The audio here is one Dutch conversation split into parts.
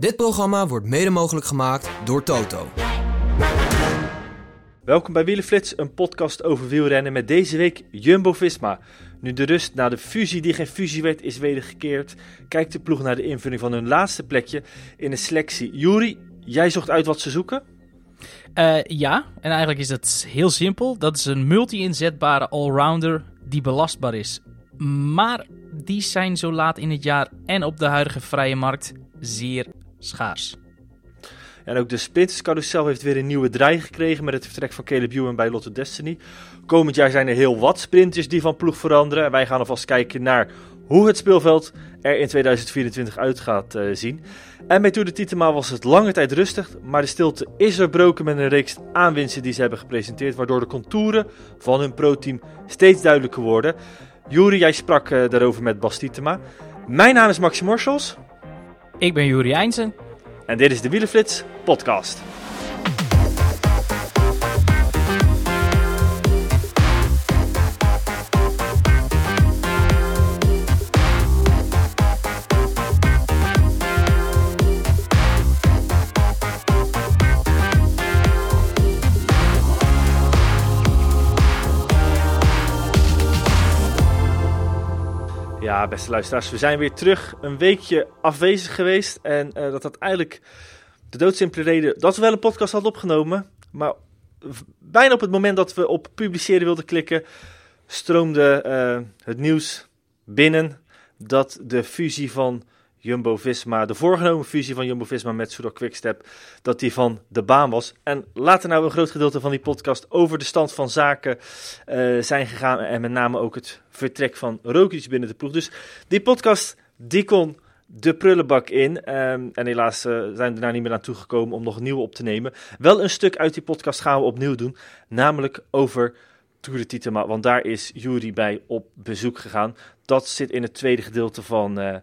Dit programma wordt mede mogelijk gemaakt door Toto. Welkom bij Wielenflits, een podcast over wielrennen met deze week Jumbo-Visma. Nu de rust na de fusie die geen fusie werd is wedergekeerd, kijkt de ploeg naar de invulling van hun laatste plekje in de selectie. Juri, jij zocht uit wat ze zoeken? Uh, ja, en eigenlijk is dat heel simpel. Dat is een multi-inzetbare allrounder die belastbaar is. Maar die zijn zo laat in het jaar en op de huidige vrije markt zeer schaars. En ook de Sprinterscarousel heeft weer een nieuwe draai gekregen met het vertrek van Caleb Ewan bij Lotto Destiny. Komend jaar zijn er heel wat sprinters die van ploeg veranderen. En wij gaan alvast kijken naar hoe het speelveld er in 2024 uit gaat zien. En bij Tour de Titema was het lange tijd rustig, maar de stilte is verbroken met een reeks aanwinsten die ze hebben gepresenteerd, waardoor de contouren van hun pro-team steeds duidelijker worden. Juri, jij sprak uh, daarover met Bas Tietema. Mijn naam is Maxi Morsels. Ik ben Juri Eindsen. En dit is de Wielenflits podcast. Beste luisteraars, we zijn weer terug. Een weekje afwezig geweest. En uh, dat had eigenlijk de doodsimpele reden dat we wel een podcast hadden opgenomen. Maar bijna op het moment dat we op publiceren wilden klikken, stroomde uh, het nieuws binnen dat de fusie van Jumbo-Visma, de voorgenomen fusie van Jumbo-Visma met Soudal Quickstep, dat die van de baan was. En later nou een groot gedeelte van die podcast over de stand van zaken uh, zijn gegaan en met name ook het vertrek van Roglic binnen de ploeg. Dus die podcast, die kon de prullenbak in. Um, en helaas uh, zijn we daar niet meer aan toegekomen om nog een nieuwe op te nemen. Wel een stuk uit die podcast gaan we opnieuw doen, namelijk over Tour de Titema, want daar is Jury bij op bezoek gegaan. Dat zit in het tweede gedeelte van uh,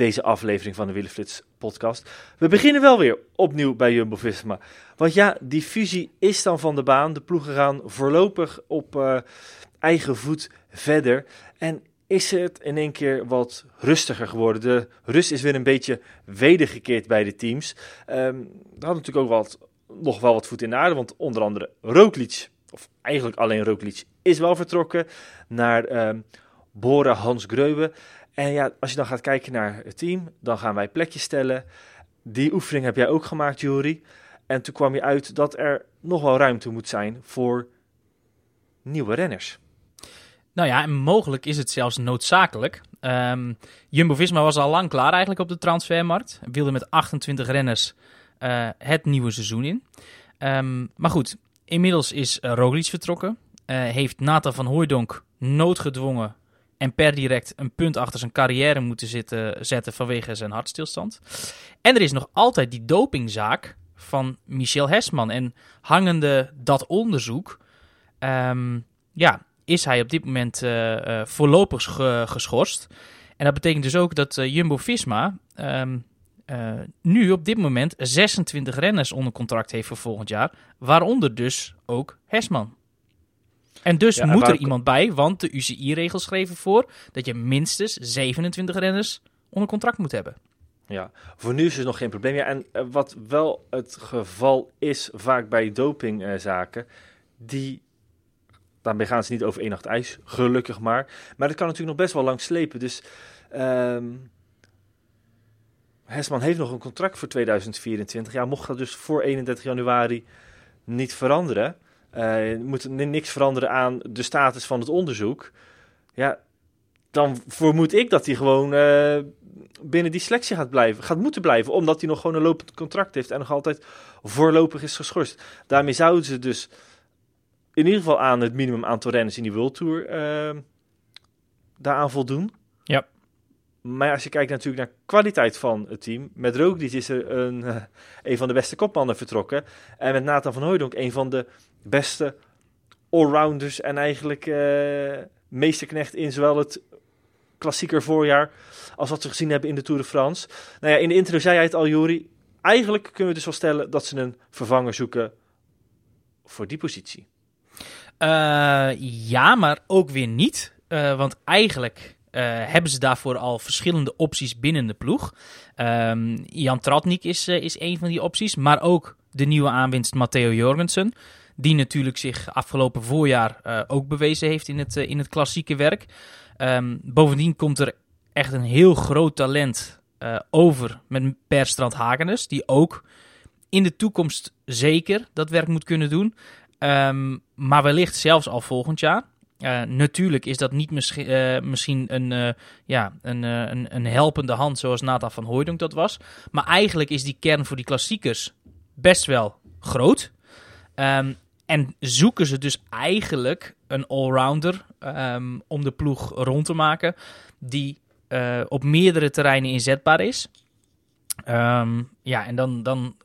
deze aflevering van de Willeflits podcast. We beginnen wel weer opnieuw bij Jumbo-Visma. Want ja, die fusie is dan van de baan. De ploegen gaan voorlopig op uh, eigen voet verder. En is het in één keer wat rustiger geworden. De rust is weer een beetje wedergekeerd bij de teams. Um, er had natuurlijk ook wat, nog wel wat voet in de aarde, want onder andere Roglic, of eigenlijk alleen Roglic, is wel vertrokken naar um, Bora Hans Greuwe. En ja, als je dan gaat kijken naar het team, dan gaan wij plekjes stellen. Die oefening heb jij ook gemaakt, Jury. En toen kwam je uit dat er nog wel ruimte moet zijn voor nieuwe renners. Nou ja, en mogelijk is het zelfs noodzakelijk. Um, Jumbo-Visma was al lang klaar eigenlijk op de transfermarkt. Wilde met 28 renners uh, het nieuwe seizoen in. Um, maar goed, inmiddels is uh, Roglic vertrokken. Uh, heeft Nathan van Hooijdonk noodgedwongen en per direct een punt achter zijn carrière moeten zetten vanwege zijn hartstilstand. En er is nog altijd die dopingzaak van Michel Hesman. En hangende dat onderzoek, um, ja, is hij op dit moment uh, uh, voorlopig ge geschorst. En dat betekent dus ook dat uh, Jumbo-Visma um, nu op dit moment 26 renners onder contract heeft voor volgend jaar. Waaronder dus ook Hesman. En dus ja, moet er iemand bij, want de UCI-regels schreven voor dat je minstens 27 renners onder contract moet hebben. Ja, voor nu is er nog geen probleem. Ja, en uh, wat wel het geval is vaak bij dopingzaken, uh, die daarmee gaan ze niet over één nacht ijs, gelukkig maar. Maar dat kan natuurlijk nog best wel lang slepen. Dus um, Hesman heeft nog een contract voor 2024. Ja, mocht dat dus voor 31 januari niet veranderen, uh, moet niks veranderen aan de status van het onderzoek. Ja, dan vermoed ik dat hij gewoon uh, binnen die selectie gaat blijven, gaat moeten blijven, omdat hij nog gewoon een lopend contract heeft en nog altijd voorlopig is geschorst. Daarmee zouden ze dus in ieder geval aan het minimum aantal renners in die World Tour uh, daaraan voldoen. Ja. Maar als je kijkt natuurlijk naar kwaliteit van het team, met Roglic is er een, uh, een van de beste kopmannen vertrokken. En met Nathan van Hooydonk een van de beste allrounders en eigenlijk uh, meesterknecht in zowel het klassieker voorjaar als wat we gezien hebben in de Tour de France. Nou ja, in de intro zei hij het al, Juri. Eigenlijk kunnen we dus wel stellen dat ze een vervanger zoeken voor die positie. Uh, ja, maar ook weer niet. Uh, want eigenlijk hebben ze daarvoor al verschillende opties binnen de ploeg. Ehm, Jan Tratnik is, is een van die opties, maar ook de nieuwe aanwinst Matteo Jorgensen. Die natuurlijk zich afgelopen voorjaar ook bewezen heeft in het, in het klassieke werk. Ehm, bovendien komt er echt een heel groot talent over met Per Strand Hagenes. Die ook in de toekomst zeker dat werk moet kunnen doen. Um, maar wellicht zelfs al volgend jaar. Natuurlijk is dat niet misschien, misschien een, ja, een, een, een, helpende hand zoals Nathan van Hooydonk dat was. Maar eigenlijk is die kern voor die klassiekers best wel groot. Um, en zoeken ze dus eigenlijk een allrounder um, om de ploeg rond te maken. Die op meerdere terreinen inzetbaar is. Um, ja, en dan, dan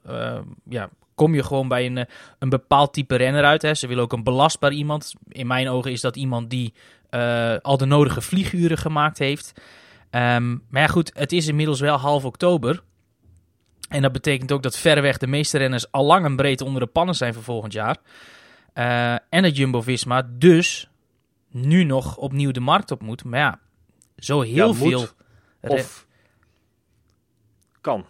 ja, kom je gewoon bij een, eh, een bepaald type renner uit. Hè. Ze willen ook een belastbaar iemand. In mijn ogen is dat iemand die uh, al de nodige vlieguren gemaakt heeft. Maar ja, goed, het is inmiddels wel half oktober. En dat betekent ook dat verreweg de meeste renners al lang en breed onder de pannen zijn voor volgend jaar. Uh, en dat Jumbo-Visma dus nu nog opnieuw de markt op moet. Maar ja, zo heel ja, veel... Of kan.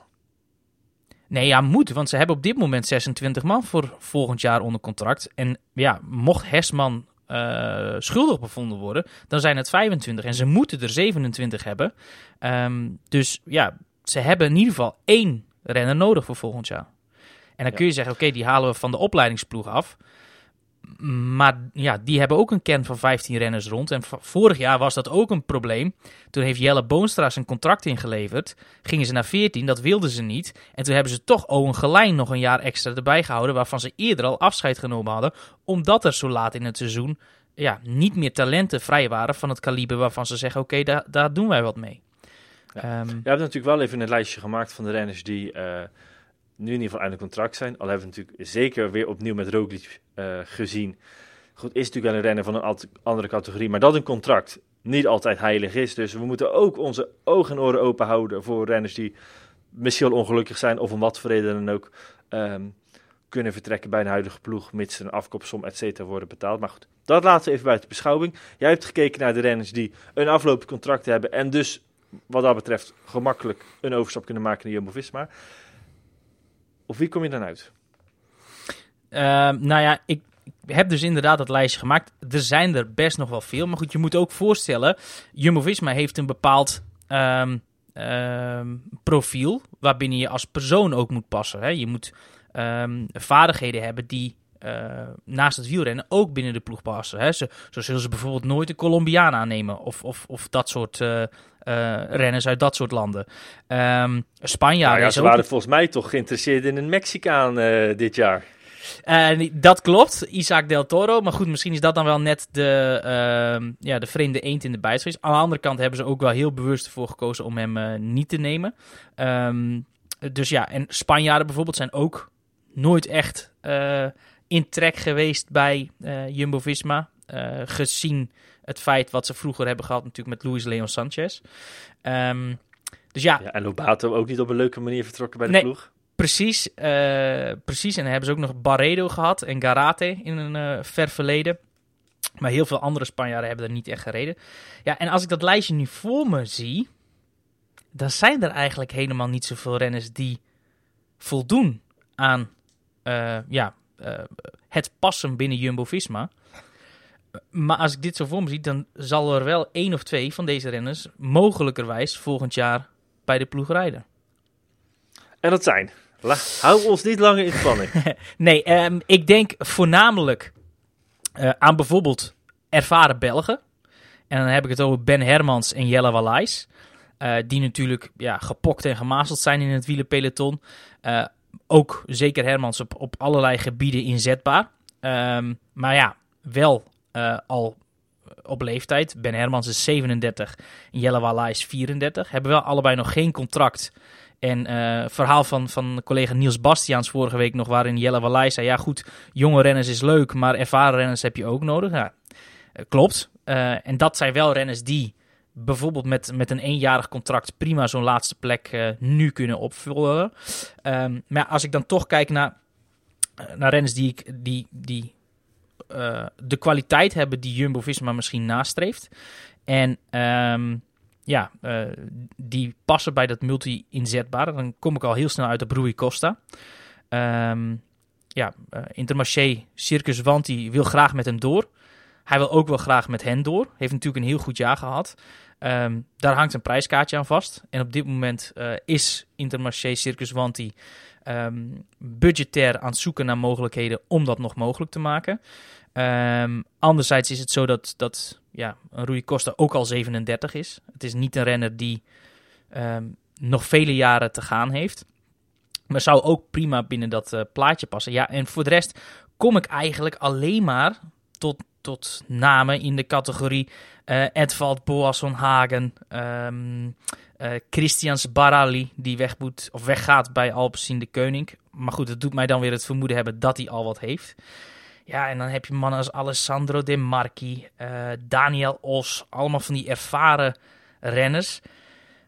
Nee, ja, moet. Want ze hebben op dit moment 26 man voor volgend jaar onder contract. En ja, mocht Hesman uh, schuldig bevonden worden, dan zijn het 25. En ze moeten er 27 hebben. Um, dus ja, ze hebben in ieder geval één renner nodig voor volgend jaar. En dan ja. kun je zeggen, oké, okay, die halen we van de opleidingsploeg af. Maar ja, die hebben ook een kern van 15 renners rond. En vorig jaar was dat ook een probleem. Toen heeft Jelle Boonstra zijn contract ingeleverd. Gingen ze naar 14, dat wilden ze niet. En toen hebben ze toch Owen Gelijn nog een jaar extra erbij gehouden. Waarvan ze eerder al afscheid genomen hadden. Omdat er zo laat in het seizoen ja, niet meer talenten vrij waren van het kaliber waarvan ze zeggen: oké, okay, daar, daar doen wij wat mee. Ja. Um, je hebt natuurlijk wel even een lijstje gemaakt van de renners die. Uh nu in ieder geval einde contract zijn. Al hebben we natuurlijk zeker weer opnieuw met Roglic uh, gezien. Goed, is natuurlijk wel een renner van een andere categorie, maar dat een contract niet altijd heilig is. Dus we moeten ook onze ogen en oren open houden voor renners die misschien ongelukkig zijn of om wat voor reden dan ook um, kunnen vertrekken bij een huidige ploeg, mits een afkoopsom et cetera worden betaald. Maar goed, dat laten we even buiten beschouwing. Jij hebt gekeken naar de renners die een aflopend contract hebben en dus wat dat betreft gemakkelijk een overstap kunnen maken naar Jumbo-Visma. Of wie kom je dan uit? Uh, nou ja, ik heb dus inderdaad dat lijstje gemaakt. Er zijn er best nog wel veel. Maar goed, je moet ook voorstellen... Jumbo-Visma heeft een bepaald um, um, profiel... waarbinnen je als persoon ook moet passen. Hè? Je moet vaardigheden hebben die... Uh, naast het wielrennen ook binnen de ploeg passen. Hè? Zo, zo zullen ze bijvoorbeeld nooit een Colombiaan aannemen. Of, of, of dat soort uh, uh, renners uit dat soort landen. Um, Spanjaarden. Nou ja, ze waren volgens mij toch geïnteresseerd in een Mexicaan dit jaar. Uh, dat klopt, Isaac del Toro. Maar goed, misschien is dat dan wel net de, uh, ja, de vreemde eend in de bijt geweest. Aan de andere kant hebben ze ook wel heel bewust ervoor gekozen om hem uh, niet te nemen. Um, dus ja, en Spanjaarden bijvoorbeeld zijn ook nooit echt in trek geweest bij Jumbo-Visma. gezien het feit wat ze vroeger hebben gehad natuurlijk met Luis Leon Sanchez. Um, dus ja. ja. En Lobato ook niet op een leuke manier vertrokken bij de nee, ploeg. Precies, uh, precies. En dan hebben ze ook nog Barredo gehad en Garate in een uh, ver verleden. Maar heel veel andere Spanjaarden hebben er niet echt gereden. Ja, en als ik dat lijstje nu voor me zie, dan zijn er eigenlijk helemaal niet zoveel renners die voldoen aan uh, ja, het passen binnen Jumbo-Visma. Maar als ik dit zo voor me zie, dan zal er wel één of twee van deze renners mogelijkerwijs volgend jaar bij de ploeg rijden. En dat zijn? La, hou ons niet langer in spanning. nee, um, ik denk voornamelijk uh, aan bijvoorbeeld ervaren Belgen. En dan heb ik het over Ben Hermans en Jelle Wallais. Uh, die natuurlijk ja, gepokt en gemazeld zijn in het wielerpeloton. Uh, ook zeker Hermans op, op allerlei gebieden inzetbaar. Um, maar ja, wel uh, al op leeftijd. Ben Hermans is 37 en Jelle Walla is 34. Hebben wel allebei nog geen contract. En uh, verhaal van, van collega Niels Bastiaans vorige week nog, waarin Jelle Wallai zei: Ja, goed, jonge renners is leuk, maar ervaren renners heb je ook nodig. Ja, klopt. En dat zijn wel renners die bijvoorbeeld met, met een eenjarig contract prima zo'n laatste plek nu kunnen opvullen. Um, maar als ik dan toch kijk naar, naar renners die, ik, die, die eh, de kwaliteit hebben die Jumbo-Visma misschien nastreeft. En ehm, ja, eh, die passen bij dat multi-inzetbare. Dan kom ik al heel snel uit op Rui Costa. Ehm, ja, Intermarché, Circus Wanti wil graag met hem door. Hij wil ook wel graag met hen door. Heeft natuurlijk een heel goed jaar gehad. Ehm, daar hangt een prijskaartje aan vast. En op dit moment uh, is Intermarché Circus Wanti um, budgetair aan het zoeken naar mogelijkheden om dat nog mogelijk te maken. Um, anderzijds is het zo dat, dat ja, Rui Costa ook al 37 is. Het is niet een renner die nog vele jaren te gaan heeft. Maar zou ook prima binnen dat uh, plaatje passen. Ja, en voor de rest kom ik eigenlijk alleen maar tot, tot namen in de categorie uh, Edvald Boasson Hagen, um, Christians Barali, die weg moet, of weggaat bij Alpecin de Koning. Maar goed, dat doet mij dan weer het vermoeden hebben dat hij al wat heeft. Ja, en dan heb je mannen als Alessandro De Marchi, uh, Daniel Os, allemaal van die ervaren renners.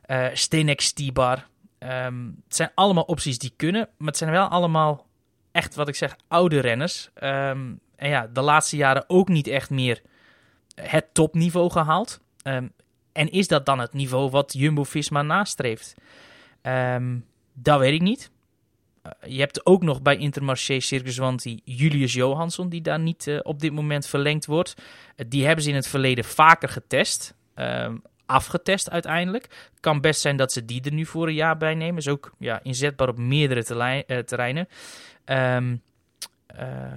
Uh, Stenek Stibar. Um, het zijn allemaal opties die kunnen, maar het zijn wel allemaal echt, wat ik zeg, oude renners. Um, en ja, de laatste jaren ook niet echt meer het topniveau gehaald. Um, en is dat dan het niveau wat Jumbo-Visma nastreeft? Um, dat weet ik niet. Uh, je hebt ook nog bij Intermarché Circus Wanti Julius Johansson, die daar niet uh, op dit moment verlengd wordt. Uh, die hebben ze in het verleden vaker getest. Um, afgetest uiteindelijk. Kan best zijn dat ze die er nu voor een jaar bij nemen. Is ook ja, inzetbaar op meerdere terreinen.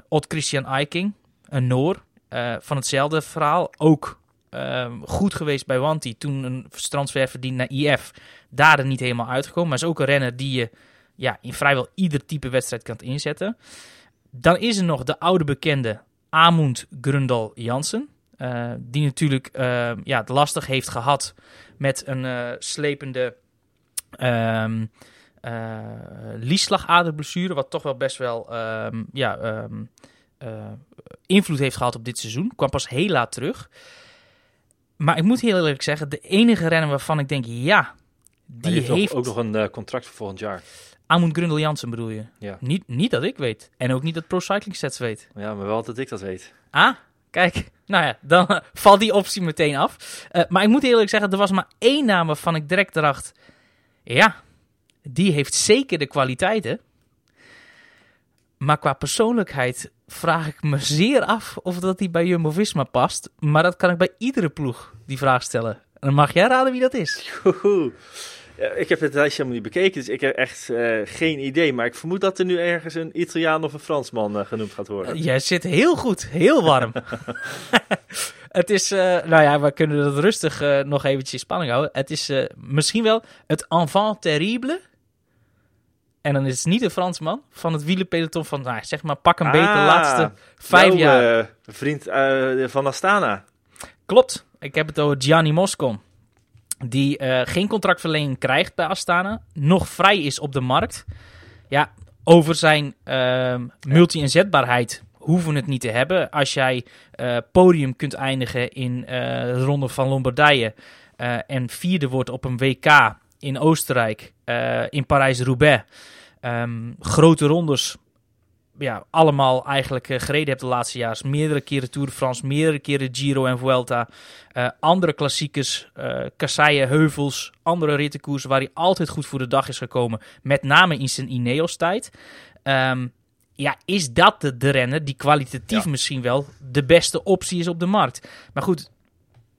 Odd Christian Eiking, een Noor, uh, van hetzelfde verhaal. Ook uh, goed geweest bij Wanti toen een transfer verdiend naar IF. Daar er niet helemaal uitgekomen. Maar is ook een renner die je ja, in vrijwel ieder type wedstrijd kan inzetten. Dan is er nog de oude bekende Amund Grundal Jansen. Uh, die natuurlijk ja, het lastig heeft gehad met een slepende um, uh, lieslagaderblessure, wat toch wel best wel um, ja, um, uh, invloed heeft gehad op dit seizoen. Kwam pas heel laat terug. Maar ik moet heel eerlijk zeggen, de enige renner waarvan ik denk, ja, die heeft, heeft... ook nog een uh, contract voor volgend jaar. Amund Grundel Jansen bedoel je? Ja. Niet, niet dat ik weet. En ook niet dat Pro Cycling Stats weet. Ja, maar wel dat ik dat weet. Ah, kijk. Nou ja, dan valt die optie meteen af. Uh, maar ik moet eerlijk zeggen, er was maar één naam waarvan ik direct dacht... Ja, die heeft zeker de kwaliteiten. Maar qua persoonlijkheid vraag ik me zeer af of dat hij bij Jumbo-Visma past. Maar dat kan ik bij iedere ploeg die vraag stellen. En dan mag jij raden wie dat is. Ik heb het lijstje helemaal niet bekeken, dus ik heb echt uh, geen idee. Maar ik vermoed dat er nu ergens een Italiaan of een Fransman uh, genoemd gaat worden. Uh, jij zit heel goed, heel warm. het is, nou ja, we kunnen dat rustig nog eventjes in spanning houden. Het is misschien wel het enfant terrible. En dan is het niet een Fransman van het wielenpeloton van, nou, zeg maar, pak een ah, beter laatste vijf jouw, jaar. vriend van Astana. Klopt, ik heb het over Gianni Moscon. Die geen contractverlenging krijgt bij Astana. Nog vrij is op de markt. Ja, over zijn multi-inzetbaarheid hoeven het niet te hebben. Als jij podium kunt eindigen in de Ronde van Lombardije en vierde wordt op een WK in Oostenrijk, in Parijs-Roubaix. Um, grote rondes, ja, allemaal eigenlijk gereden hebt de laatste jaren. Meerdere keren Tour de France, meerdere keren Giro en Vuelta. andere klassiekers, kasseien, heuvels, andere rittenkoersen waar hij altijd goed voor de dag is gekomen. Met name in zijn Ineos-tijd. Um, ja, is dat de, de renner die kwalitatief ja. misschien wel de beste optie is op de markt? Maar goed,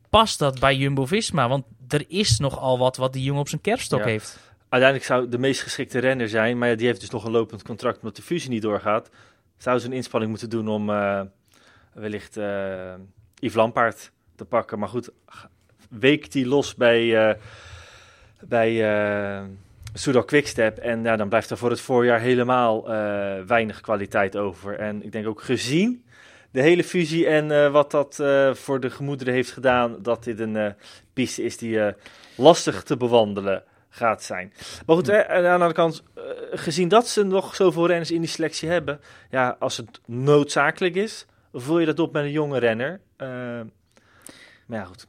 past dat bij Jumbo-Visma? Want er is nogal wat wat die jongen op zijn kerststok ja. heeft. Uiteindelijk zou de meest geschikte renner zijn, maar die heeft dus nog een lopend contract omdat de fusie niet doorgaat. Zou ze een inspanning moeten doen om uh, wellicht uh, Yves Lampaard te pakken. Maar goed, weekt die los bij, uh, bij Soudal Quickstep. En ja, dan blijft er voor het voorjaar helemaal uh, weinig kwaliteit over. En ik denk ook gezien de hele fusie en uh, wat dat uh, voor de gemoederen heeft gedaan, dat dit een piste is die lastig te bewandelen gaat zijn. Maar goed, hè, aan de andere kant, gezien dat ze nog zoveel renners in die selectie hebben, ja, als het noodzakelijk is, vul je dat op met een jonge renner. maar ja, goed.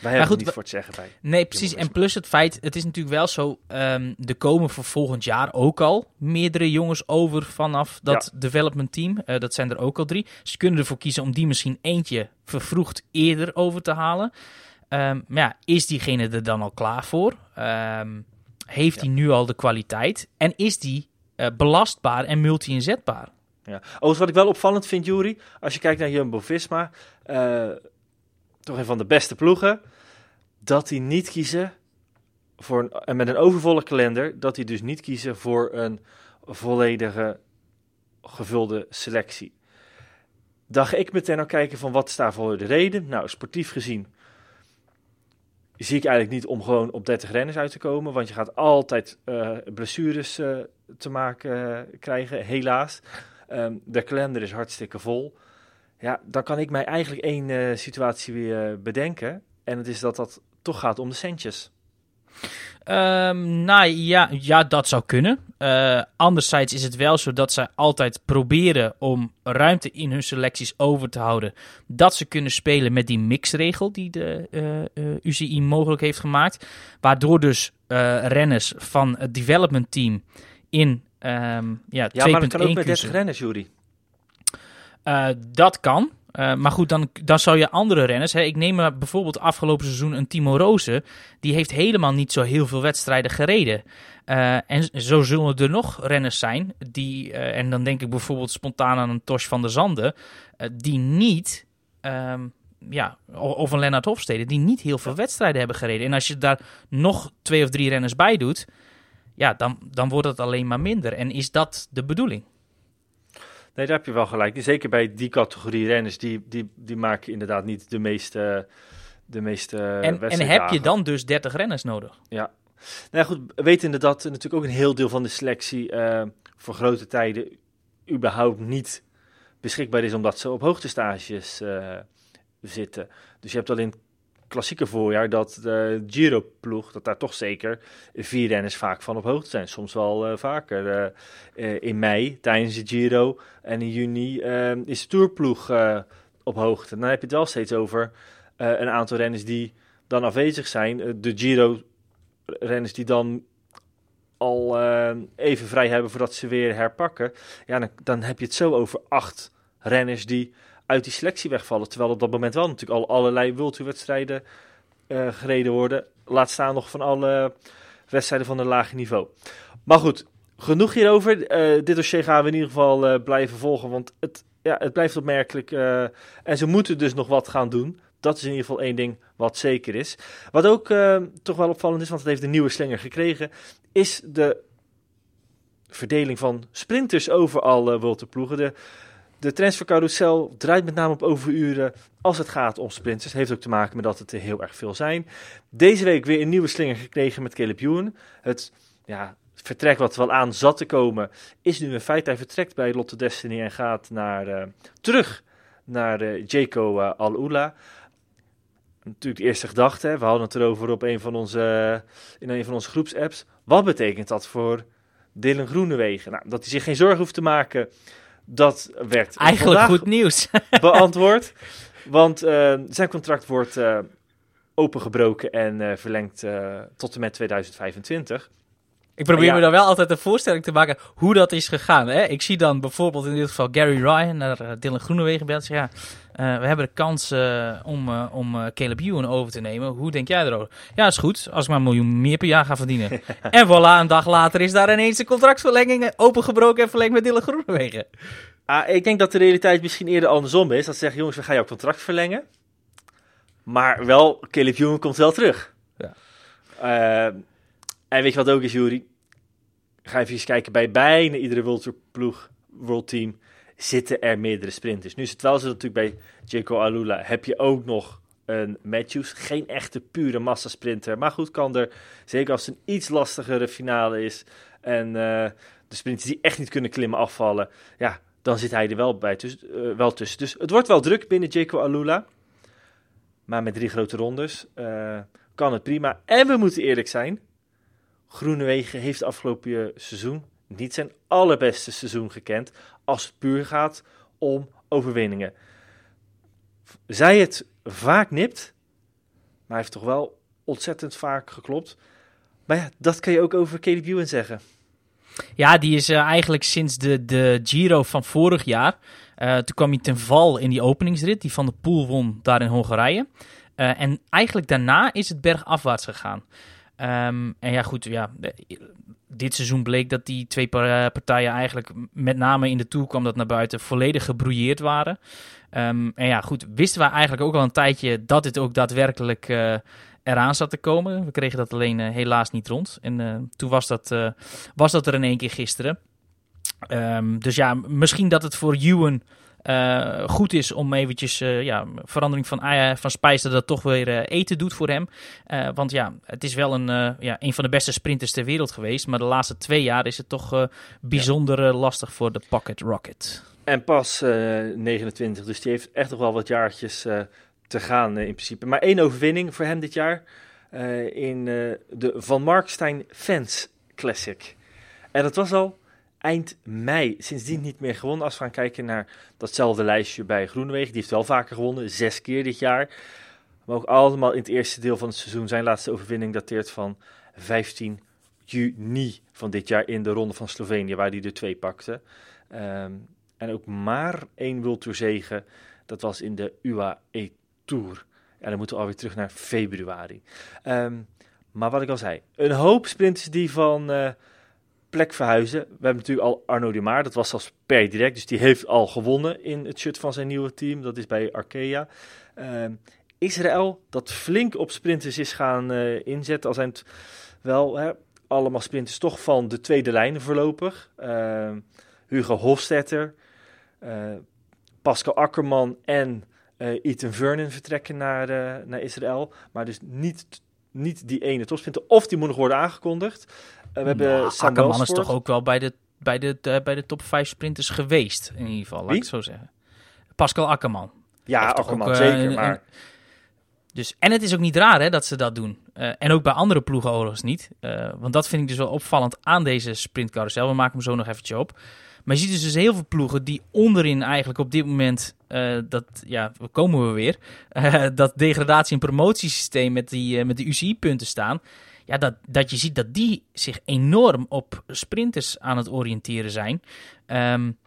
Wij hebben goed, er niet voor te zeggen bij. Nee, precies. En plus het feit, het is natuurlijk wel zo, ehm er komen voor volgend jaar ook al meerdere jongens over vanaf dat development team. Eh, dat zijn er ook al drie. Ze kunnen ervoor kiezen om die misschien eentje vervroegd eerder over te halen. Ehm, maar ja, is diegene er dan al klaar voor? Ehm, heeft hij nu al de kwaliteit? En is die eh, belastbaar en multi-inzetbaar? Ja. Overigens, wat ik wel opvallend vind, Jury, als je kijkt naar Jumbo-Visma, eh, toch een van de beste ploegen, dat die niet kiezen voor een, en met een overvolle kalender, dat die dus niet kiezen voor een volledige gevulde selectie. Ga ik meteen al kijken van wat is daarvoor de reden. Nou, sportief gezien zie ik eigenlijk niet om gewoon op 30 renners uit te komen, want je gaat altijd eh, blessures eh, te maken eh, krijgen, helaas. Ehm, de kalender is hartstikke vol. Ja, dan kan ik mij eigenlijk één situatie weer bedenken. En het is dat dat toch gaat om de centjes. Ehm, nou ja, ja, dat zou kunnen. Eh anderzijds is het wel zo dat zij altijd proberen om ruimte in hun selecties over te houden. Dat ze kunnen spelen met die mixregel die de eh, eh, UCI mogelijk heeft gemaakt. Waardoor dus renners van het development team in ehm ja, 2.1 Ja, maar dat kan ook met 30 kiezen. renners, Jury. Dat kan. Eh, maar goed, dan, dan zou je andere renners... Hè, ik neem maar bijvoorbeeld afgelopen seizoen een Timo Rozen. Die heeft helemaal niet zo heel veel wedstrijden gereden. Eh, en zo zullen er nog renners zijn die... eh, en dan denk ik bijvoorbeeld spontaan aan een Tosh van der Zanden... die niet... ehm, ja, of een Lennart Hofstede, die niet heel veel wedstrijden hebben gereden. En als je daar nog twee of drie renners bij doet, ja, dan, dan wordt het alleen maar minder. En is dat de bedoeling? Nee, daar heb je wel gelijk. Zeker bij die categorie renners, die, die, die maken inderdaad niet de meeste, de meeste en, en heb je dan dus 30 renners nodig? Ja. Nou goed, wetende dat natuurlijk ook een heel deel van de selectie eh, voor grote tijden überhaupt niet beschikbaar is, omdat ze op hoogtestages eh zitten. Dus je hebt al in het klassieke voorjaar dat de Giro-ploeg, dat daar toch zeker vier renners vaak van op hoogte zijn. Soms wel eh, vaker. eh, in mei tijdens de Giro en in juni eh, is de Tourploeg op hoogte. Dan heb je het wel steeds over een aantal renners die dan afwezig zijn. De Giro renners die dan al even vrij hebben voordat ze weer herpakken. Ja, dan, dan heb je het zo over acht renners die uit die selectie wegvallen. Terwijl op dat moment wel natuurlijk al allerlei World-wedstrijden eh gereden worden. Laat staan nog van alle wedstrijden van een lager niveau. Maar goed, genoeg hierover. Eh, dit dossier gaan we in ieder geval eh, blijven volgen, want het, ja, het blijft opmerkelijk. en ze moeten dus nog wat gaan doen. Dat is in ieder geval één ding wat zeker is. Wat ook toch wel opvallend is, want het heeft een nieuwe slinger gekregen, is de verdeling van sprinters over alle ploegen. De, de transfercarousel draait met name op overuren als het gaat om sprinters. Heeft ook te maken met dat het er heel erg veel zijn. Deze week weer een nieuwe slinger gekregen met Caleb Ewan. Het ja, vertrek wat wel aan zat te komen, is nu een feit. Hij vertrekt bij Lotte Destiny en gaat naar, eh, terug naar eh Jaco eh, Al-Ula. Natuurlijk de eerste gedachte, hè, we hadden het erover op een van onze, in een van onze groepsapps. Wat betekent dat voor Dylan Groenewegen? Nou, dat hij zich geen zorgen hoeft te maken, dat werd Eigenlijk goed nieuws. beantwoord. Want eh, zijn contract wordt eh, opengebroken en eh, verlengd tot en met 2025. Ik probeer Ja. me dan wel altijd een voorstelling te maken hoe dat is gegaan. Hè? Ik zie dan bijvoorbeeld in dit geval Gary Ryan naar Dylan Groenewegen belt. Ja, uh, we hebben de kans uh, om, uh, om Caleb Ewan over te nemen. Hoe denk jij erover? Ja, is goed. Als ik maar een miljoen meer per jaar ga verdienen. en voilà, een dag later is daar ineens een contractverlenging opengebroken en verlengd met Dylan Groenewegen. Ah, ik denk dat de realiteit misschien eerder andersom is. Dat ze zeggen, jongens, we gaan jouw contract verlengen. Maar wel, Caleb Ewan komt wel terug. Ja. En weet je wat ook is, Jury? Ga even eens kijken, bij bijna iedere World Tour ploeg, World Team, zitten er meerdere sprinters. Nu is het wel zo natuurlijk bij Jaco Alula heb je ook nog een Matthews. Geen echte pure massasprinter. Maar goed, kan er, zeker als het een iets lastigere finale is en uh, de sprinters die echt niet kunnen klimmen afvallen, ja, dan zit hij er wel, bij uh, wel tussen. Dus het wordt wel druk binnen Jaco Alula. Maar met drie grote rondes uh, kan het prima. En we moeten eerlijk zijn, Groenewegen heeft afgelopen seizoen niet zijn allerbeste seizoen gekend als het puur gaat om overwinningen. Zij het vaak nipt, hij heeft toch wel ontzettend vaak geklopt. Maar ja, dat kan je ook over Caleb Ewan zeggen. Ja, die is uh, eigenlijk sinds de, de Giro van vorig jaar. Uh, toen kwam hij ten val in die openingsrit, die van de Poel won daar in Hongarije. Uh, en eigenlijk daarna is het bergafwaarts gegaan. Um, en ja, goed, ja, dit seizoen bleek dat die twee partijen eigenlijk, met name in de Tour kwam dat naar buiten, volledig gebrouilleerd waren. Um, en ja, goed, wisten we eigenlijk ook al een tijdje dat dit ook daadwerkelijk uh, eraan zat te komen. We kregen dat alleen uh, helaas niet rond. En toen was dat, was dat er in één keer gisteren. Um, dus ja, misschien dat het voor Ewan uh, goed is om eventjes uh, ja, verandering van, uh, van spijs dat dat toch weer eten doet voor hem. want ja, het is wel een, ja, een van de beste sprinters ter wereld geweest. Maar de laatste twee jaar is het toch bijzonder lastig voor de Pocket Rocket. En pas 29, dus die heeft echt nog wel wat jaartjes te gaan in principe. Maar één overwinning voor hem dit jaar in de Van Markstein Fans Classic. En dat was al eind mei. Sindsdien niet meer gewonnen. Als we gaan kijken naar datzelfde lijstje bij Groenewegen. Die heeft wel vaker gewonnen, zes keer dit jaar. Maar ook allemaal in het eerste deel van het seizoen. Zijn laatste overwinning dateert van 15 juni van dit jaar in de Ronde van Slovenië, waar hij er twee pakte. Um, en ook maar één Tour zegen. Dat was in de UAE Tour. En dan moeten we alweer terug naar februari. Um, maar wat ik al zei, een hoop sprinters die van... Uh, plek verhuizen. We hebben natuurlijk al Arno de Maar, dat was zelfs per direct, dus die heeft al gewonnen in het shirt van zijn nieuwe team. Dat is bij Arkea. Uh, Israël, dat flink op sprinters is gaan uh, inzetten, al zijn het wel hè, allemaal sprinters toch van de tweede lijn voorlopig. Uh, Hugo Hofstetter, uh, Pascal Akkerman en Ethan Vernon vertrekken naar, naar Israël, maar dus niet niet die ene topsprinter. Of die moet nog worden aangekondigd. Uh, we hebben nou, Sam Akkerman is toch ook wel bij de, bij, de, de, bij de top 5 sprinters geweest, in ieder geval. Laat ik zo zeggen. Pascal Akkerman. Ja, Akkerman, ook, uh, zeker. Maar... En, dus, en het is ook niet raar hè, dat ze dat doen. Uh, en ook bij andere ploegen overigens niet. want dat vind ik dus wel opvallend aan deze sprintcarousel. We maken hem zo nog eventjes op. Maar je ziet dus, dus heel veel ploegen die onderin eigenlijk op dit moment, uh, dat, ja, komen we weer, dat degradatie- en promotiesysteem met die, met die UCI-punten staan. Ja, dat, dat je ziet dat die zich enorm op sprinters aan het oriënteren zijn. Um,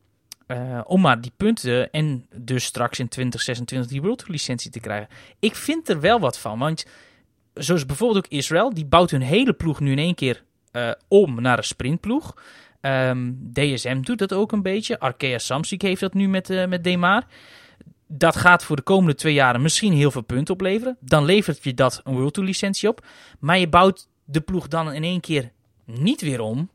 om maar die punten en dus straks in 2026 die World licentie te krijgen. Ik vind er wel wat van, want zoals bijvoorbeeld ook Israël, die bouwt hun hele ploeg nu in één keer om naar een sprintploeg. Um, ehm, DSM doet dat ook een beetje. Arkea Samsic heeft dat nu met, uh, met Demar. Dat gaat voor de komende twee jaren misschien heel veel punten opleveren. Dan levert je dat een World Tour licentie op. Maar je bouwt de ploeg dan in één keer niet weer om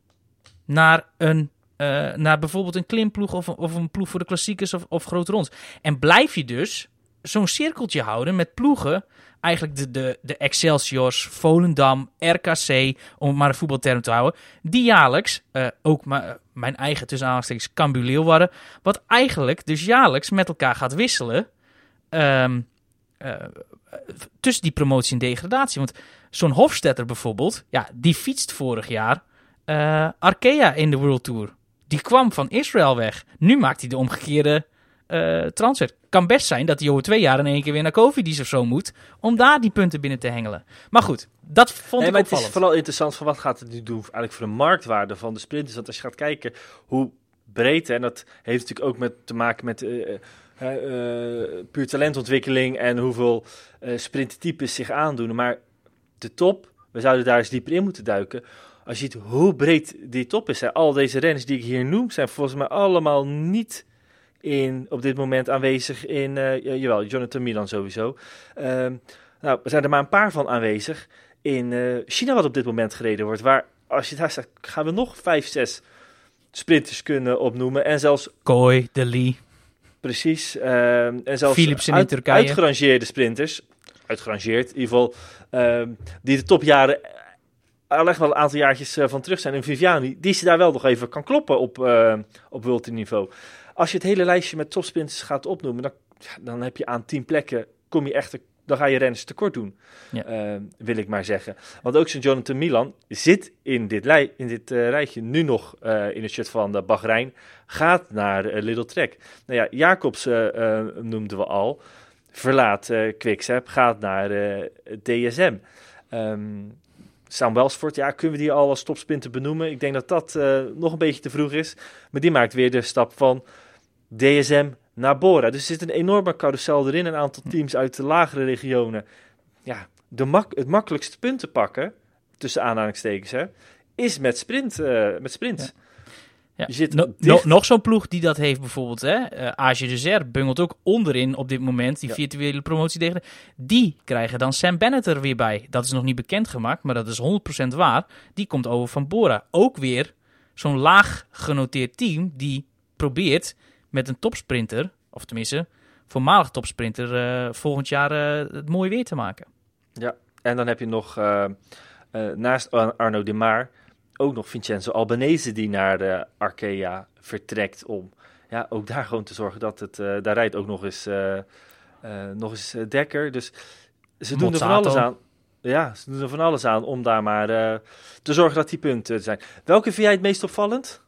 naar een uh, naar bijvoorbeeld een klimploeg of, of een ploeg voor de klassiekers of, of grote ronds. En blijf je dus zo'n cirkeltje houden met ploegen eigenlijk de, de, de Excelsiors, Volendam, RKC, om maar een voetbalterm te houden, die jaarlijks, uh, ook maar, mijn eigen tussen aanhalingstekens Cambuur Leeuwarden, wat eigenlijk dus jaarlijks met elkaar gaat wisselen um, uh, tussen die promotie en degradatie. Want zo'n Hofstetter bijvoorbeeld, ja, die fietst vorig jaar uh, Arkea in de World Tour. Die kwam van Israël weg. Nu maakt hij de omgekeerde uh, transfer. Kan best zijn dat hij over twee jaar in één keer weer naar Covidis of zo moet. Om daar die punten binnen te hengelen. Maar goed, dat vond nee, ik maar opvallend. Het is vooral interessant van wat gaat het nu doen eigenlijk voor de marktwaarde van de sprinters. Want als je gaat kijken hoe breed, en dat heeft natuurlijk ook met, te maken met uh, uh, puur talentontwikkeling en hoeveel sprinttypes zich aandoen. Maar de top, we zouden daar eens dieper in moeten duiken. Als je ziet hoe breed die top is. Hè. Al deze renners die ik hier noem, zijn volgens mij allemaal niet in, op dit moment aanwezig in, uh, jawel, Jonathan Milan sowieso. Uh, nou, er zijn er maar een paar van aanwezig in China wat op dit moment gereden wordt. Waar, als je daar staat, gaan we nog vijf, zes sprinters kunnen opnoemen. En zelfs... Kooi, De Lee. Precies. Uh, en zelfs Philips in uit, Turkije. uitgerangeerde sprinters. Uitgerangeerd, in ieder geval. Ehm, die de topjaren al echt wel een aantal jaartjes eh, van terug zijn. En Viviani, die ze daar wel nog even kan kloppen op, op World niveau. Als je het hele lijstje met topsprinters gaat opnoemen, dan, dan heb je aan tien plekken, kom je echt, dan ga je renners tekort doen, ja. uh, wil ik maar zeggen. Want ook zo'n Jonathan Milan zit in dit, lij, in dit uh, rijtje nu nog uh, in het shirt van de Bahrein, gaat naar Little Trek. Nou ja, Jacobs noemden we al. verlaat Quickstep, gaat naar DSM. Um, Sam Welsford, ja, kunnen we die al als topsprinter benoemen? Ik denk dat dat nog een beetje te vroeg is. Maar die maakt weer de stap van DSM naar Bora. Dus er zit een enorme carousel erin. Een aantal teams uit de lagere regionen. Ja, de mak het makkelijkste punt te pakken, tussen aanhalingstekens, hè, is met sprint. Uh, met sprint. Ja. Je zit nog zo'n ploeg die dat heeft bijvoorbeeld. Hè? Uh, eh, AG de Zer bungelt ook onderin op dit moment. Die virtuele promotie tegen. Die krijgen dan Sam Bennett er weer bij. Dat is nog niet bekendgemaakt, maar dat is 100% waar. Die komt over van Bora. Ook weer zo'n laag genoteerd team die probeert met een topsprinter, of tenminste voormalig topsprinter, uh, volgend jaar uh, het mooi weer te maken. Ja, en dan heb je nog uh, naast Arno de Maar ook nog Vincenzo Albanese die naar de Arkea vertrekt om ja, ook daar gewoon te zorgen dat het, daar rijdt ook nog eens, nog eens Dekker. Dus ze doen er van alles aan. Ja, ze doen er van alles aan om daar maar te zorgen dat die punten zijn. Welke vind jij het meest opvallend?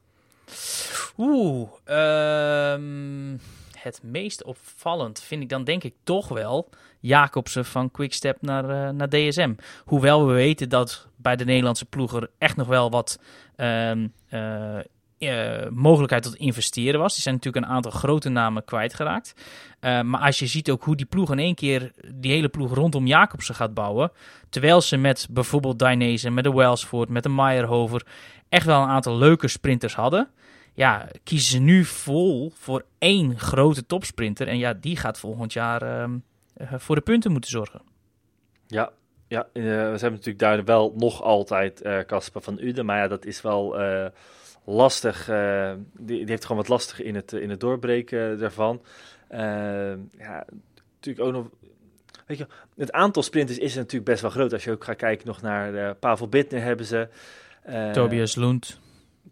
Oeh, ehm, het meest opvallend vind ik dan denk ik toch wel Jacobsen van Quickstep naar, uh, naar DSM. Hoewel we weten dat bij de Nederlandse ploeger echt nog wel wat uh, uh, mogelijkheid tot investeren was. Die zijn natuurlijk een aantal grote namen kwijtgeraakt. maar als je ziet ook hoe die ploeg in één keer die hele ploeg rondom Jacobsen gaat bouwen. Terwijl ze met bijvoorbeeld Dainese, met de Wellsford, met de Meyerhover echt wel een aantal leuke sprinters hadden ja, kiezen ze nu vol voor één grote topsprinter. En ja, die gaat volgend jaar ehm, eh, voor de punten moeten zorgen. Ja, ja uh, we hebben natuurlijk daar wel nog altijd uh, Casper van Uden. Maar ja, dat is wel lastig. Die, die, heeft gewoon wat lastig in het, in het doorbreken daarvan. ja, natuurlijk ook nog Weet je, het aantal sprinters is natuurlijk best wel groot. Als je ook gaat kijken nog naar Pavel Bittner hebben ze. Tobias Lund.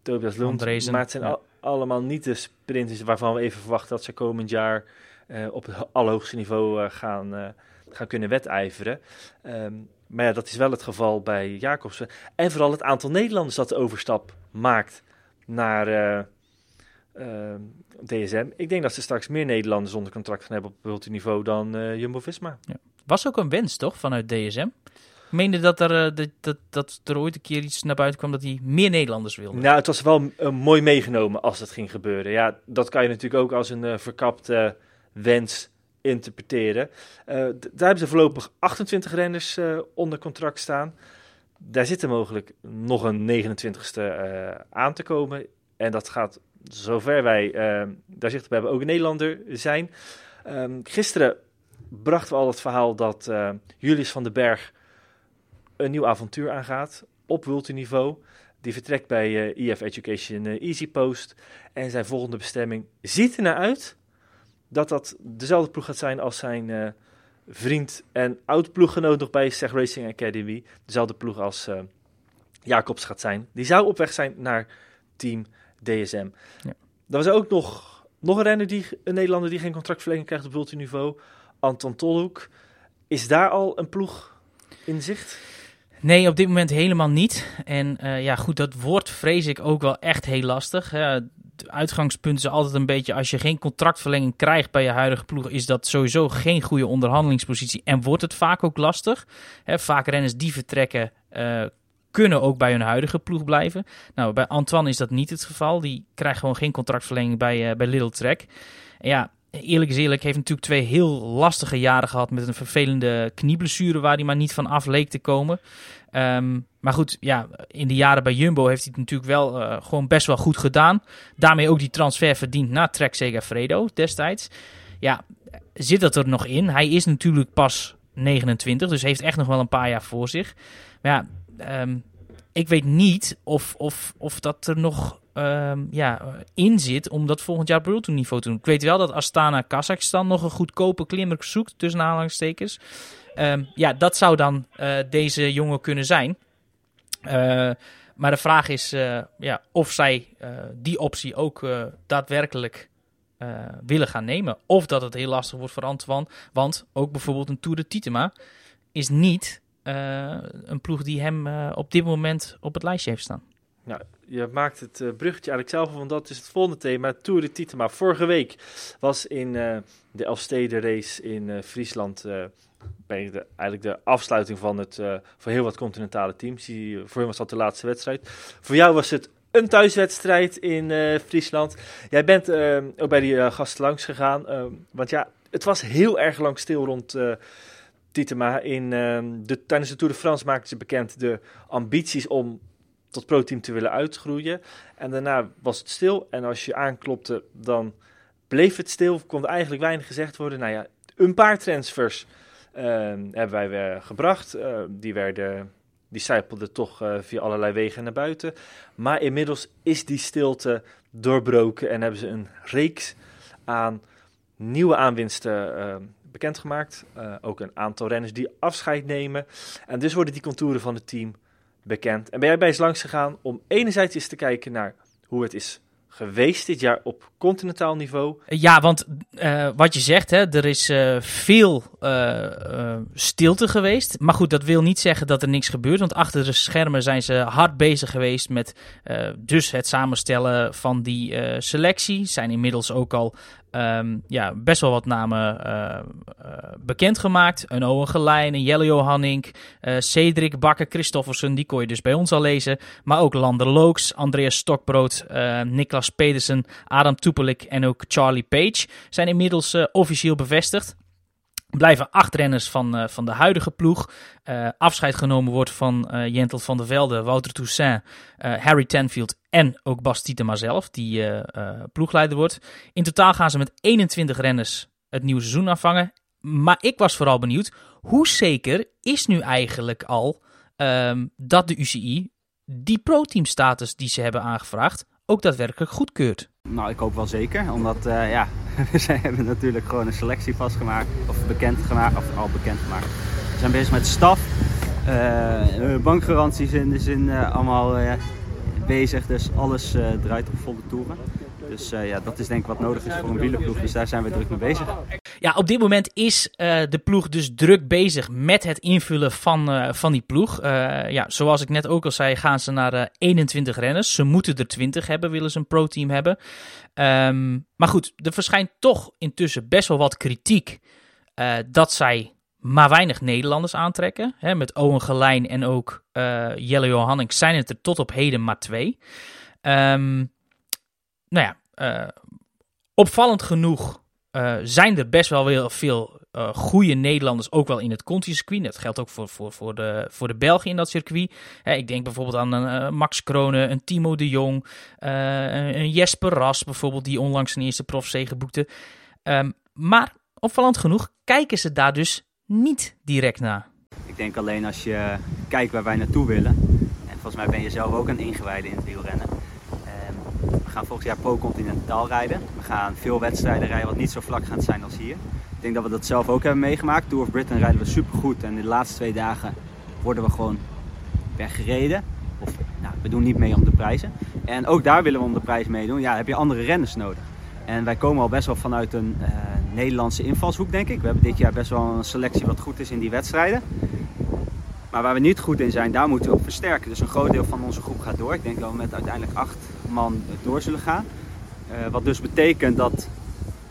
Tobias Lund. Maar het zijn allemaal niet de sprinters waarvan we even verwachten dat ze komend jaar uh, op het allerhoogste niveau uh, gaan, uh, gaan kunnen wedijveren. Um, maar ja, dat is wel het geval bij Jacobsen. En vooral het aantal Nederlanders dat de overstap maakt naar ehm, DSM. Ik denk dat ze straks meer Nederlanders onder contract gaan hebben op multiniveau dan Jumbo-Visma. Ja. Was ook een wens, toch, vanuit DSM? Meende dat er, uh, dat, dat, dat er ooit een keer iets naar buiten kwam dat hij meer Nederlanders wilde. Nou, het was wel uh, mooi meegenomen als dat ging gebeuren. Ja, dat kan je natuurlijk ook als een uh, verkapte wens interpreteren. daar hebben ze voorlopig 28 renners onder contract staan. Daar zit er mogelijk nog een 29ste aan te komen. En dat gaat, zover wij daar zicht op hebben, ook een Nederlander zijn. Um, gisteren brachten we al het verhaal dat Julius van den Berg een nieuw avontuur aangaat op multiniveau. Die vertrekt bij uh, eh, EF Education uh, Easy Post. En zijn volgende bestemming ziet er naar uit dat dat dezelfde ploeg gaat zijn als zijn uh, vriend en oud-ploeggenoot nog bij Seg Racing Academy. Dezelfde ploeg als Jacobs gaat zijn. Die zou op weg zijn naar team DSM. Ja. Dan was er ook nog, nog een renner, die, een Nederlander die geen contractverlenging krijgt op multiniveau. Anton Tolhoek. Is daar al een ploeg in zicht? Nee, op dit moment helemaal niet. En uh, ja, goed, dat wordt vrees ik ook wel echt heel lastig. Het uitgangspunt is altijd een beetje, als je geen contractverlenging krijgt bij je huidige ploeg, is dat sowieso geen goede onderhandelingspositie en wordt het vaak ook lastig. Hè, vaak renners die vertrekken, uh, kunnen ook bij hun huidige ploeg blijven. Nou, bij Antoine is dat niet het geval. Die krijgt gewoon geen contractverlenging bij, uh, bij Little Trek. Ja, eerlijk is eerlijk, heeft natuurlijk twee heel lastige jaren gehad met een vervelende knieblessure waar hij maar niet van af leek te komen. Ehm, maar goed, ja, in de jaren bij Jumbo heeft hij het natuurlijk wel uh, gewoon best wel goed gedaan. Daarmee ook die transfer verdiend naar Trek Segafredo destijds. Ja, zit dat er nog in? Hij is natuurlijk pas 29, dus heeft echt nog wel een paar jaar voor zich. Maar ja, um, ik weet niet of, of, of dat er nog um, ja, in zit om dat volgend jaar op niveau te doen. Ik weet wel dat Astana Kazachstan nog een goedkope klimmer zoekt, tussen aanhalingstekens. Um, ja, dat zou dan uh, deze jongen kunnen zijn. Uh, maar de vraag is uh, ja, of zij die optie ook daadwerkelijk willen gaan nemen. Of dat het heel lastig wordt voor Antoine. Want ook bijvoorbeeld een Tour de Titema is niet een ploeg die hem op dit moment op het lijstje heeft staan. Je maakt het uh, bruggetje eigenlijk zelf, want dat is het volgende thema, Tour de Titema. Vorige week was in uh, de Elfstedenrace in uh, Friesland eigenlijk de afsluiting van, het, van heel wat continentale teams. Die, voor hen was dat de laatste wedstrijd. Voor jou was het een thuiswedstrijd in Friesland. Jij bent ook bij die gasten langs gegaan, want ja, het was heel erg lang stil rond... Titema in de, tijdens de Tour de France maakten ze bekend de ambities om tot pro-team te willen uitgroeien. En daarna was het stil. En als je aanklopte, dan bleef het stil. Kon eigenlijk weinig gezegd worden. Nou ja, een paar transfers uh, hebben wij weer gebracht. Uh, die werden, die zijpelden toch uh, via allerlei wegen naar buiten. Maar inmiddels is die stilte doorbroken en hebben ze een reeks aan nieuwe aanwinsten bekendgemaakt. ook een aantal renners die afscheid nemen. En dus worden die contouren van het team bekend. En ben jij bij eens langs gegaan om enerzijds eens te kijken naar hoe het is geweest dit jaar op continentaal niveau? Ja, want uh, wat je zegt, hè, er is uh, veel stilte geweest. Maar goed, dat wil niet zeggen dat er niks gebeurt. Want achter de schermen zijn ze hard bezig geweest met dus het samenstellen van die selectie. Zijn inmiddels ook al Um, ja, best wel wat namen uh, uh, bekendgemaakt. Een Owen Gelijn, een Jelle Johannink, uh, Cedric Bakker, Christoffersen, die kon je dus bij ons al lezen. Maar ook Lander Looks, Andreas Stokbrood, Niklas Pedersen, Adam Tupelik en ook Charlie Page zijn inmiddels officieel bevestigd blijven acht renners van, uh, van de huidige ploeg. Uh, afscheid genomen wordt van uh, Jentel van der Velde, Wouter Toussaint, Harry Tenfield en ook Bas Tietema zelf, die ploegleider wordt. In totaal gaan ze met 21 renners het nieuwe seizoen aanvangen. Maar ik was vooral benieuwd, hoe zeker is nu eigenlijk al um, dat de UCI die pro-team status die ze hebben aangevraagd ook daadwerkelijk goedkeurt? Nou, ik hoop wel zeker. Omdat ja, we hebben natuurlijk gewoon een selectie vastgemaakt. Of bekend gemaakt, of al bekend gemaakt. We zijn bezig met staf. Uh, bankgaranties in de zin uh, allemaal bezig. Dus alles draait op volle toeren. Dus uh, ja, dat is denk ik wat nodig is voor een wielerploeg. Dus daar zijn we druk mee bezig. Ja, op dit moment is uh, de ploeg dus druk bezig met het invullen van, uh, van die ploeg. ja, zoals ik net ook al zei, gaan ze naar 21 renners. Ze moeten er 20 hebben, willen ze een pro-team hebben. Um, maar goed, er verschijnt toch intussen best wel wat kritiek dat zij maar weinig Nederlanders aantrekken. Hè, met Owen Gelijn en ook Jelle Johannink zijn het er tot op heden maar twee. Um, nou ja, uh, opvallend genoeg uh, zijn er best wel weer veel uh, goede Nederlanders ook wel in het Conti-circuit. Dat geldt ook voor, voor, voor, de, voor de Belgen in dat circuit. Hè, ik denk bijvoorbeeld aan Max Kronen, een Timo de Jong, een Jesper Ras bijvoorbeeld, die onlangs zijn eerste profzege boekte. Um, maar opvallend genoeg kijken ze daar dus niet direct naar. Ik denk alleen als je kijkt waar wij naartoe willen. En volgens mij ben je zelf ook een ingewijde in het wielrennen gaan volgend jaar pro-continentaal rijden. We gaan veel wedstrijden rijden wat niet zo vlak gaat zijn als hier. Ik denk dat we dat zelf ook hebben meegemaakt. Tour of Britain rijden we supergoed en de laatste twee dagen worden we gewoon weggereden. Of nou, we doen niet mee om de prijzen. En ook daar willen we om de prijs meedoen. Ja, heb je andere renners nodig. En wij komen al best wel vanuit een uh, Nederlandse invalshoek, denk ik. We hebben dit jaar best wel een selectie wat goed is in die wedstrijden. Maar waar we niet goed in zijn, daar moeten we op versterken. Dus een groot deel van onze groep gaat door. Ik denk dat we met uiteindelijk acht man door zullen gaan. Uh, wat dus betekent dat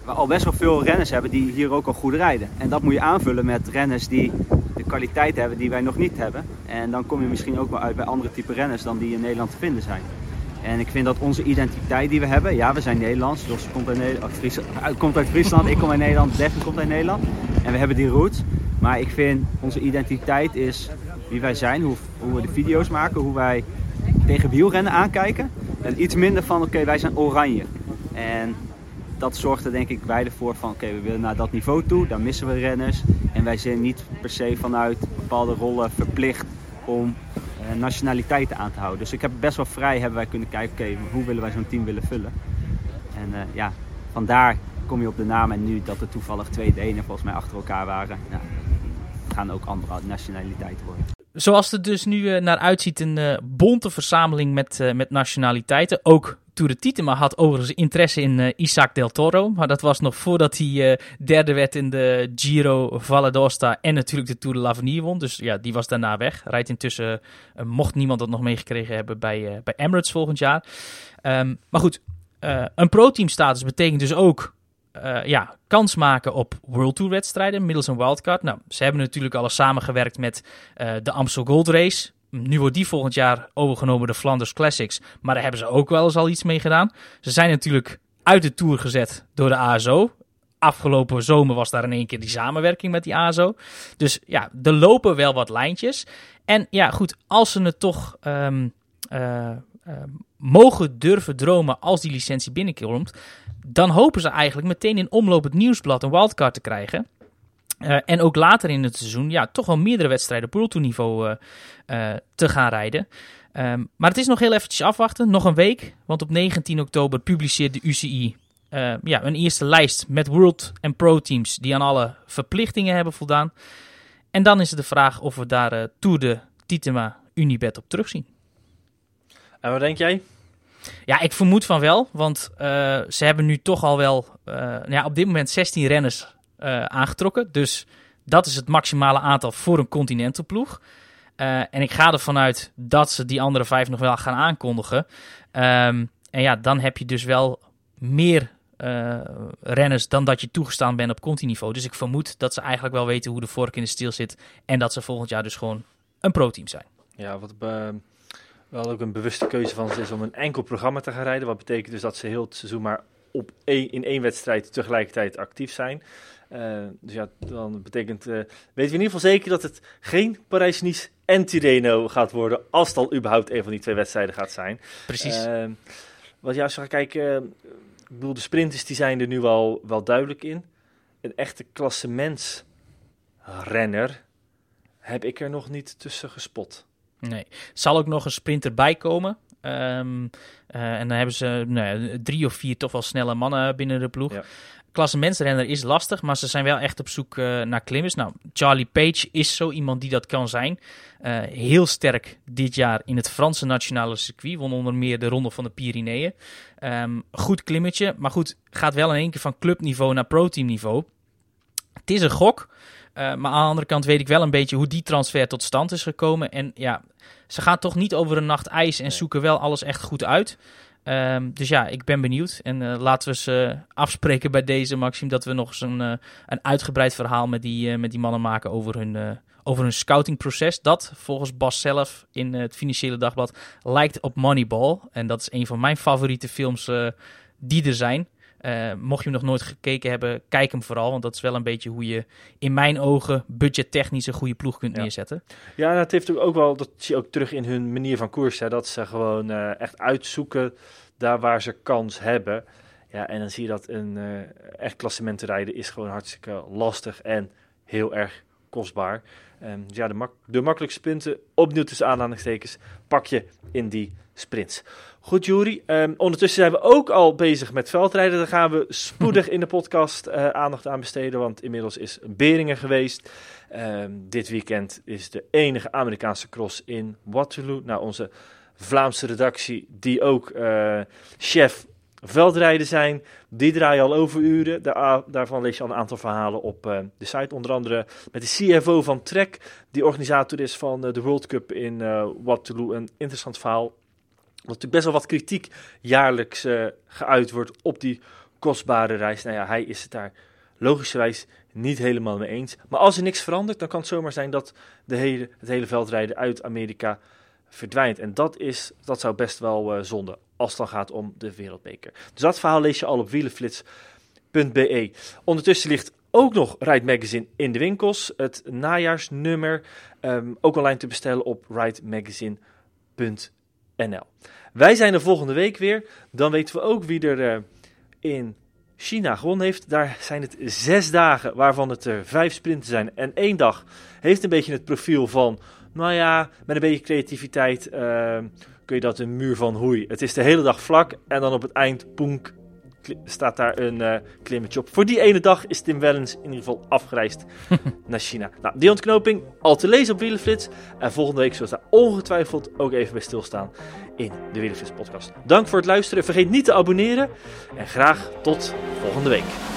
we al best wel veel renners hebben die hier ook al goed rijden. En dat moet je aanvullen met renners die de kwaliteit hebben die wij nog niet hebben. En dan kom je misschien ook wel uit bij andere type renners dan die in Nederland te vinden zijn. En ik vind dat onze identiteit die we hebben, ja we zijn Nederlands, Jos komt uit, Nederland, komt uit Friesland, ik kom uit Nederland, Devin komt uit Nederland. En we hebben die roots. Maar ik vind onze identiteit is wie wij zijn, hoe, hoe we de video's maken, hoe wij tegen wielrennen aankijken. En iets minder van oké, wij zijn oranje. En dat zorgt er denk ik wij ervoor van oké, we willen naar dat niveau toe, dan missen we renners. En wij zijn niet per se vanuit bepaalde rollen verplicht om uh, nationaliteiten aan te houden. Dus ik heb best wel vrij hebben wij kunnen kijken, oké, hoe willen wij zo'n team willen vullen. En uh, ja, vandaar kom je op de naam en nu dat er toevallig twee Denen volgens mij achter elkaar waren. Ja, gaan ook andere nationaliteiten worden. Zoals het dus nu uh, naar uitziet, een uh, bonte verzameling met, uh, met nationaliteiten. Ook Tour de Titema had overigens interesse in Isaac del Toro. Maar dat was nog voordat hij derde werd in de Giro Valle d'Aosta en natuurlijk de Tour de l'Avenir won. Dus ja, die was daarna weg. Rijdt intussen, mocht niemand dat nog meegekregen hebben, bij, bij Emirates volgend jaar. Um, maar goed, een pro-team status betekent dus ook ja, kans maken op World Tour wedstrijden middels een wildcard. Nou, ze hebben natuurlijk al samengewerkt met de Amstel Gold Race. Nu wordt die volgend jaar overgenomen, de Flanders Classics. Maar daar hebben ze ook wel eens al iets mee gedaan. Ze zijn natuurlijk uit de Tour gezet door de ASO. Afgelopen zomer was daar in één keer die samenwerking met die ASO. Dus ja, er lopen wel wat lijntjes. En ja, goed, als ze het toch uh, uh, mogen durven dromen als die licentie binnenkomt... dan hopen ze eigenlijk meteen in omloop het nieuwsblad een wildcard te krijgen... Uh, en ook later in het seizoen ja, toch wel meerdere wedstrijden op niveau uh, uh, te gaan rijden. Um, maar het is nog heel eventjes afwachten, nog een week. Want op 19 oktober publiceert de UCI ja, een eerste lijst met World en Pro teams die aan alle verplichtingen hebben voldaan. En dan is het de vraag of we daar Tour de Titema Unibet op terugzien. En wat denk jij? Ja, ik vermoed van wel, want ze hebben nu toch al wel ja, op dit moment 16 renners uh, aangetrokken. Dus dat is het maximale aantal voor een continental ploeg. En ik ga ervan uit dat ze die andere vijf nog wel gaan aankondigen. Um, en ja, dan heb je dus wel meer renners dan dat je toegestaan bent op continiveau. Dus ik vermoed dat ze eigenlijk wel weten hoe de vork in de steel zit. En dat ze volgend jaar dus gewoon een pro-team zijn. Ja, wat wel ook een bewuste keuze van ze is om een enkel programma te gaan rijden. Wat betekent dus dat ze heel het seizoen maar op één, in één wedstrijd tegelijkertijd actief zijn. Uh, dus ja, dan betekent, uh, weten we in ieder geval zeker dat het geen Parijs-Nice en Tirreno gaat worden, als het al überhaupt een van die twee wedstrijden gaat zijn. Precies. Uh, wat juist ga kijken, ik bedoel, de sprinters die zijn er nu al wel duidelijk in. Een echte klassementsrenner heb ik er nog niet tussen gespot. Nee, zal ook nog een sprinter bij komen. Um, en dan hebben ze nou, drie of vier toch wel snelle mannen binnen de ploeg. Ja klassementsrenner is lastig, maar ze zijn wel echt op zoek uh, naar klimmers. Nou, Charlie Page is zo iemand die dat kan zijn. Uh, heel sterk dit jaar in het Franse nationale circuit. Won onder meer de Ronde van de Pyreneeën. Um, goed klimmetje, maar goed, gaat wel in één keer van clubniveau naar pro-teamniveau. Het is een gok, maar aan de andere kant weet ik wel een beetje hoe die transfer tot stand is gekomen. En ja, ze gaan toch niet over een nacht ijs en zoeken wel alles echt goed uit. Um, dus ja, ik ben benieuwd. En uh, laten we ze uh, afspreken bij deze, Maxime, dat we nog eens een, uh, een uitgebreid verhaal met die, met die mannen maken over hun, over hun scoutingproces. Dat volgens Bas zelf in het Financiële Dagblad lijkt op Moneyball. En dat is een van mijn favoriete films die er zijn. Mocht je hem nog nooit gekeken hebben, kijk hem vooral. Want dat is wel een beetje hoe je in mijn ogen budgettechnisch een goede ploeg kunt ja. neerzetten. Ja, dat heeft ook wel, dat zie je ook terug in hun manier van koers. Hè, dat ze gewoon echt uitzoeken daar waar ze kans hebben. Ja, en dan zie je dat een uh, echt klassement rijden is gewoon hartstikke lastig en heel erg kostbaar. Um, dus ja, de, mak de makkelijkste punten, opnieuw tussen aanhalingstekens, pak je in die sprints. Goed, Jury. Um, ondertussen zijn we ook al bezig met veldrijden. Daar gaan we spoedig in de podcast uh, aandacht aan besteden, want inmiddels is Beringen geweest. Um, dit weekend is de enige Amerikaanse cross in Waterloo. Nou, onze Vlaamse redactie, die ook uh, chef veldrijden zijn. Die draaien al overuren. Daar, daarvan lees je al een aantal verhalen op uh, de site. Onder andere met de CFO van Trek, die organisator is van de World Cup in Waterloo. Een interessant verhaal. Natuurlijk best wel wat kritiek jaarlijks geuit wordt op die kostbare reis. Nou ja, hij is het daar logischerwijs niet helemaal mee eens. Maar als er niks verandert, dan kan het zomaar zijn dat de hele, het hele veldrijden uit Amerika verdwijnt. En dat, is, dat zou best wel uh, zonde als het dan gaat om de wereldbeker. Dus dat verhaal lees je al op wielenflits.be. Ondertussen ligt ook nog Ride Magazine in de winkels. Het najaarsnummer um, ook online te bestellen op ridemagazine.nl. Wij zijn er volgende week weer. Dan weten we ook wie er uh, in China gewonnen heeft. Daar zijn het zes dagen, waarvan het er vijf sprinten zijn. En één dag heeft een beetje het profiel van nou ja, met een beetje creativiteit uh, kun je dat een muur van hoei. Het is de hele dag vlak en dan op het eind, poenk, staat daar een uh, klimmetje op. Voor die ene dag is Tim Wellens in ieder geval afgereisd naar China. Nou, die ontknoping al te lezen op Wielenflits. En volgende week zullen we daar ongetwijfeld ook even bij stilstaan in de Wielenflits podcast. Dank voor het luisteren. Vergeet niet te abonneren. En graag tot volgende week.